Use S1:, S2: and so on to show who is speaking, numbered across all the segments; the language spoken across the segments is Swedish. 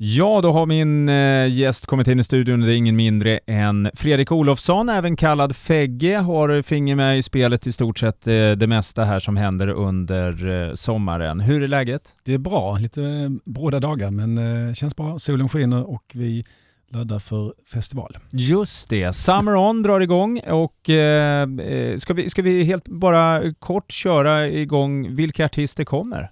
S1: Ja, då har min eh, gäst kommit in i studion. Det är ingen mindre än Fredrik Olofsson, även kallad Fegge, har finger med i spelet i stort sett eh, det mesta här som händer under eh, sommaren. Hur är läget?
S2: Det är bra, lite bråda dagar men eh, känns bra. Solen skiner och vi laddar för festival.
S1: Just det, Summer On drar igång och eh, ska, vi, ska vi helt bara kort köra igång vilka artister kommer?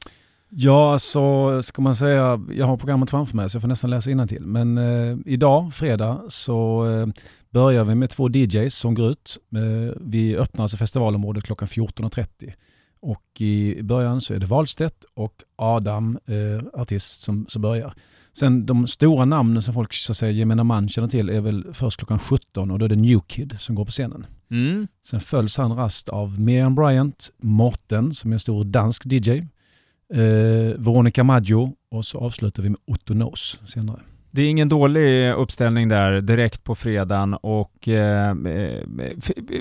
S2: Ja, alltså ska man säga, jag har programmet framför mig så jag får nästan läsa till. Men eh, idag, fredag, så eh, börjar vi med två DJs som går ut. Eh, vi öppnar alltså festivalområdet klockan 14.30. Och i början så är det Wahlstedt och Adam, eh, artist, som, som börjar. Sen de stora namnen som folk så att säga, gemene man känner till är väl först klockan 17 och då är det New Kid som går på scenen. Mm. Sen följs han rast av Miriam Bryant, Morten som är en stor dansk DJ, eh, Veronica Maggio och så avslutar vi med Otto Knows senare.
S1: Det är ingen dålig uppställning där direkt på fredagen och eh, eh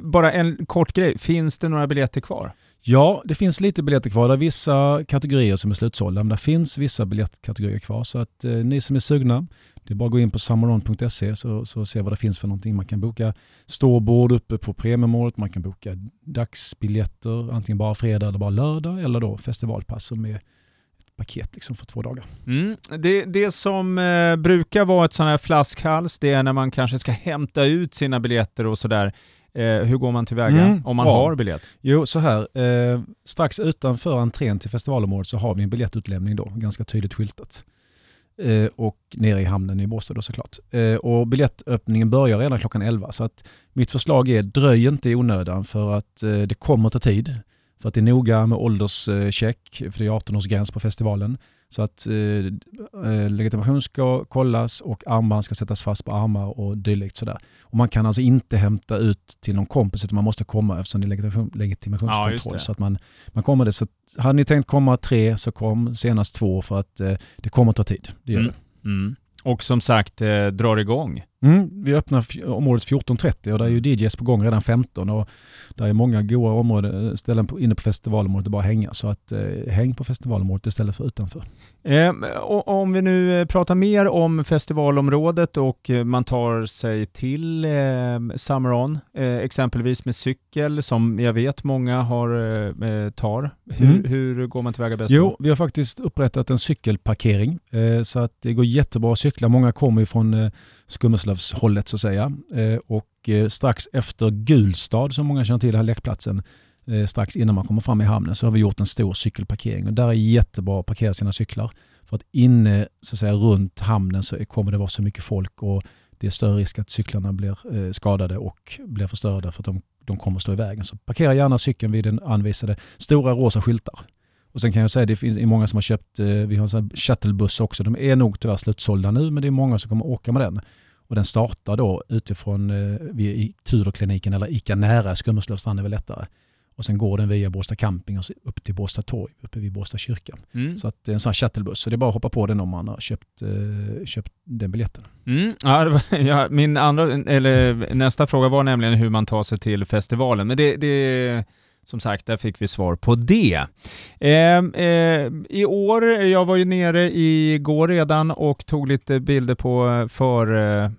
S1: bara en kort grej, finns det några biljetter kvar?
S2: Ja, det finns lite biljetter kvar. Det är vissa kategorier som är slutsålda, men det finns vissa biljettkategorier kvar. Så att eh, ni som är sugna, det är bara att gå in på summeron.se så, så se vad det finns för någonting. Man kan boka ståbord uppe på premiumåret, man kan boka dagsbiljetter, antingen bara fredag eller bara lördag, eller då festivalpass som är ett paket liksom för två dagar.
S1: Mm. Det, det som eh, brukar vara ett sån här flaskhals, det är när man kanske ska hämta ut sina biljetter och sådär. Eh, hur går man tillväga mm, om man bra. har biljett?
S2: Jo, så här. Eh, strax utanför entrén till festivalområdet så har vi en biljettutlämning då, ganska tydligt skyltat. Eh, och nere i hamnen i Båstad såklart. Eh, och biljettöppningen börjar redan klockan 11 så att mitt förslag är dröj inte i onödan för att eh, det kommer ta tid. För att det är noga med ålderscheck, för det är 18-årsgräns på festivalen. Så att eh, eh, legitimation ska kollas och armband ska sättas fast på armar och dylikt. Sådär. Och man kan alltså inte hämta ut till någon kompis utan man måste komma eftersom det är legitimation, legitimationskontroll. Ja, så att man, man kommer det. Så hade ni tänkt komma tre så kom senast två för att eh, det kommer ta tid. Det gör mm. det.
S1: Mm. Och som sagt, eh, drar igång.
S2: Mm, vi öppnar området 14.30 och där är ju DJs på gång redan 15 och där är många goda områden, eh, ställen på, inne på festivalområdet att bara hänga. Så att eh, häng på festivalområdet istället för utanför.
S1: Eh, om vi nu eh, pratar mer om festivalområdet och eh, man tar sig till eh, Summer On, eh, exempelvis med cykel som jag vet många har, tar. Hur, mm. hur, går man tillväga bäst?
S2: Jo, vi har faktiskt upprättat en cykelparkering så att det går jättebra att cykla. Många kommer ju från eh, Eslövshållet så att säga. Eh, och eh, strax efter Gulstad, som många känner till, den här lekplatsen, eh, strax innan man kommer fram i hamnen, så har vi gjort en stor cykelparkering. Och där är jättebra att parkera sina cyklar. För att inne så att säga, runt hamnen så kommer det vara så mycket folk och det är större risk att cyklarna blir skadade och blir förstörda för att de, de kommer stå i vägen. Så parkera gärna cykeln vid den anvisade stora rosa skyltar. Och sen kan jag säga att det finns många som har köpt, vi har en shuttlebuss också. De är nog tyvärr slutsålda nu men det är många som kommer åka med den. Och den startar då utifrån eh, vid Tudorkliniken eller ICA nära Skummeslövstrand är väl lättare. Och sen går den via Båstad camping och upp till Båstad torg uppe vid Båstad kyrka. Mm. Så att det är en sån här shuttlebuss. Så det är bara att hoppa på den om man har köpt, eh, köpt den biljetten.
S1: Mm. Ja, var, ja, min andra, eller nästa fråga var nämligen hur man tar sig till festivalen. Men det, det som sagt, där fick vi svar på det. Eh, eh, I år, jag var ju nere igår redan och tog lite bilder på för, eh,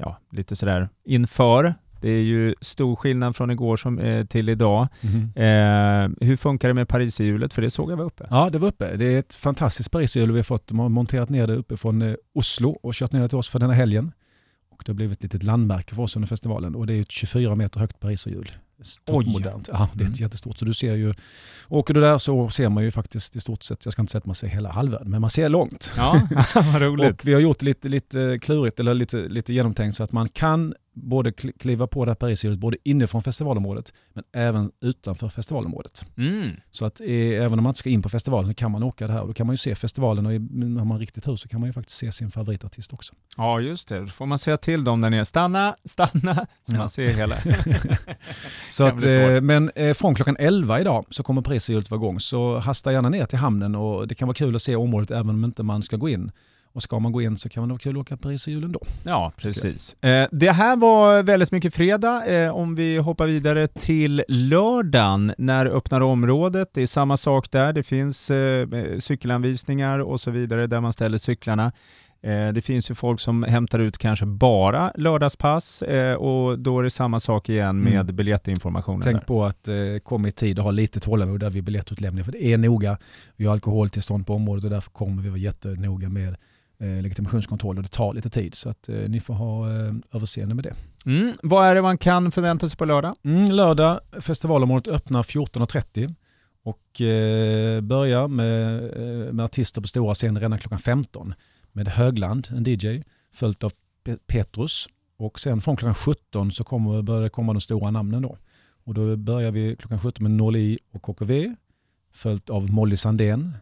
S1: ja, lite sådär inför. Det är ju stor skillnad från igår som, eh, till idag. Mm. hur funkar det med Pariserhjulet? För det såg jag var uppe.
S2: Ja, det var uppe. Det är ett fantastiskt Pariserhjul vi har fått. De har monterat ner det uppe från eh, Oslo och kört ner det till oss för denna helgen. Och det har blivit ett litet landmärke för oss under festivalen och det är ett 24 meter högt Pariserhjul modernt. Ja, det är mm. jättestort. Så du ser ju, åker du där så ser man ju faktiskt i stort sett, jag ska inte säga att man ser hela halvön, men man ser långt.
S1: Ja, vad roligt.
S2: och vi har gjort det lite, lite klurigt eller lite, lite genomtänkt så att man kan både kliva på det här Pariserhjulet både inifrån festivalområdet men även utanför festivalområdet. Mm. Så att även om man inte ska in på festivalen så kan man åka det här och då kan man ju se festivalen och har man riktigt tur så kan man ju faktiskt se sin favoritartist också.
S1: Ja just det, då får man säga till dem där nere, stanna, stanna, så ja. man ser hela.
S2: så att, eh, men eh, från klockan 11 idag så kommer Pariserhjulet vara igång så hasta gärna ner till hamnen och det kan vara kul att se området även om inte man ska gå in. Och ska man gå in så kan det vara kul att åka Pariserhjulen då.
S1: Ja, precis. Eh, det här var väldigt mycket fredag. Eh, om vi hoppar vidare till lördagen, när öppnar området? Det är samma sak där. Det finns eh, cykelanvisningar och så vidare där man ställer cyklarna. Det finns ju folk som hämtar ut kanske bara lördagspass och då är det samma sak igen med mm. biljettinformationen.
S2: Tänk där. på att eh, komma i tid och ha lite tålamod där vid biljettutlämning för det är noga. Vi har alkoholtillstånd på området och därför kommer vi vara jättenoga med legitimationskontroll och det tar lite tid så att eh, ni får ha eh, överseende med det.
S1: Mm. Vad är det man kan förvänta sig på lördag?
S2: Mm, lördag, festivalområdet öppnar 14.30 och eh, börjar med, eh, med artister på stora scener redan klockan 15 med Högland, en DJ, följt av Petrus och sen från klockan 17 så kommer, börjar det komma de stora namnen då. Och då börjar vi klockan 17 med Norli och KKV följt av Molly Sandén.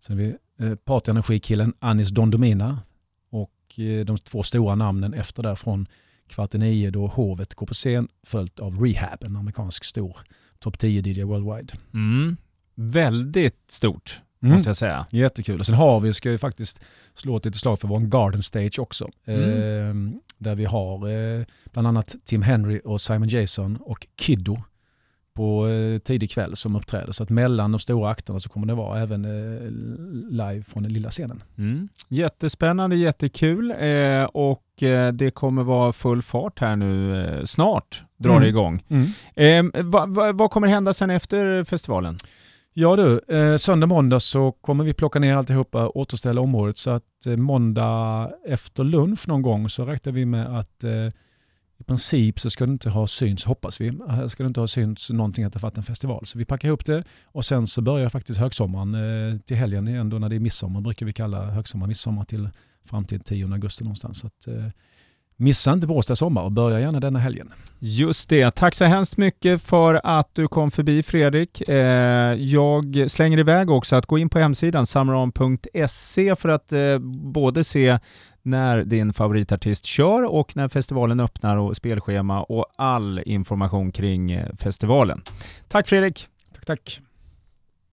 S2: Sen har vi eh, partyenergikillen Anis Don Domina och eh, de två stora namnen efter där från kvart i nio då Hovet går på scen följt av Rehab, en amerikansk stor topp 10 DJ worldwide.
S1: Mm. Väldigt stort mm. måste jag säga.
S2: Jättekul. Och sen har vi, ska vi faktiskt slå ett litet slag för vår Garden Stage också. Mm. Eh, där vi har eh, bland annat Tim Henry och Simon Jason och Kiddo på eh, tidig kväll som uppträder. Så att mellan de stora akterna så kommer det vara även eh, live från den lilla scenen.
S1: Mm. Jättespännande, jättekul eh, och det kommer vara full fart här nu snart drar mm. det igång. Mm. Vad va, va kommer hända sen efter festivalen?
S2: Ja du, söndag måndag så kommer vi plocka ner alltihopa, återställa området så att måndag efter lunch någon gång så räknar vi med att i princip så ska det inte ha synts, hoppas vi, här ska det inte ha synts någonting att det varit en festival. Så vi packar ihop det och sen så börjar faktiskt högsommaren eh, till helgen igen då när det är midsommar brukar vi kalla högsommar, midsommar till fram till 10 augusti någonstans. Så att, eh, Missa inte Båstad sommar och börja gärna denna helgen.
S1: Just det. Tack så hemskt mycket för att du kom förbi Fredrik. Eh, jag slänger iväg också att gå in på hemsidan summeron.se för att eh, både se när din favoritartist kör och när festivalen öppnar och spelschema och all information kring eh, festivalen. Tack Fredrik!
S2: Tack, tack!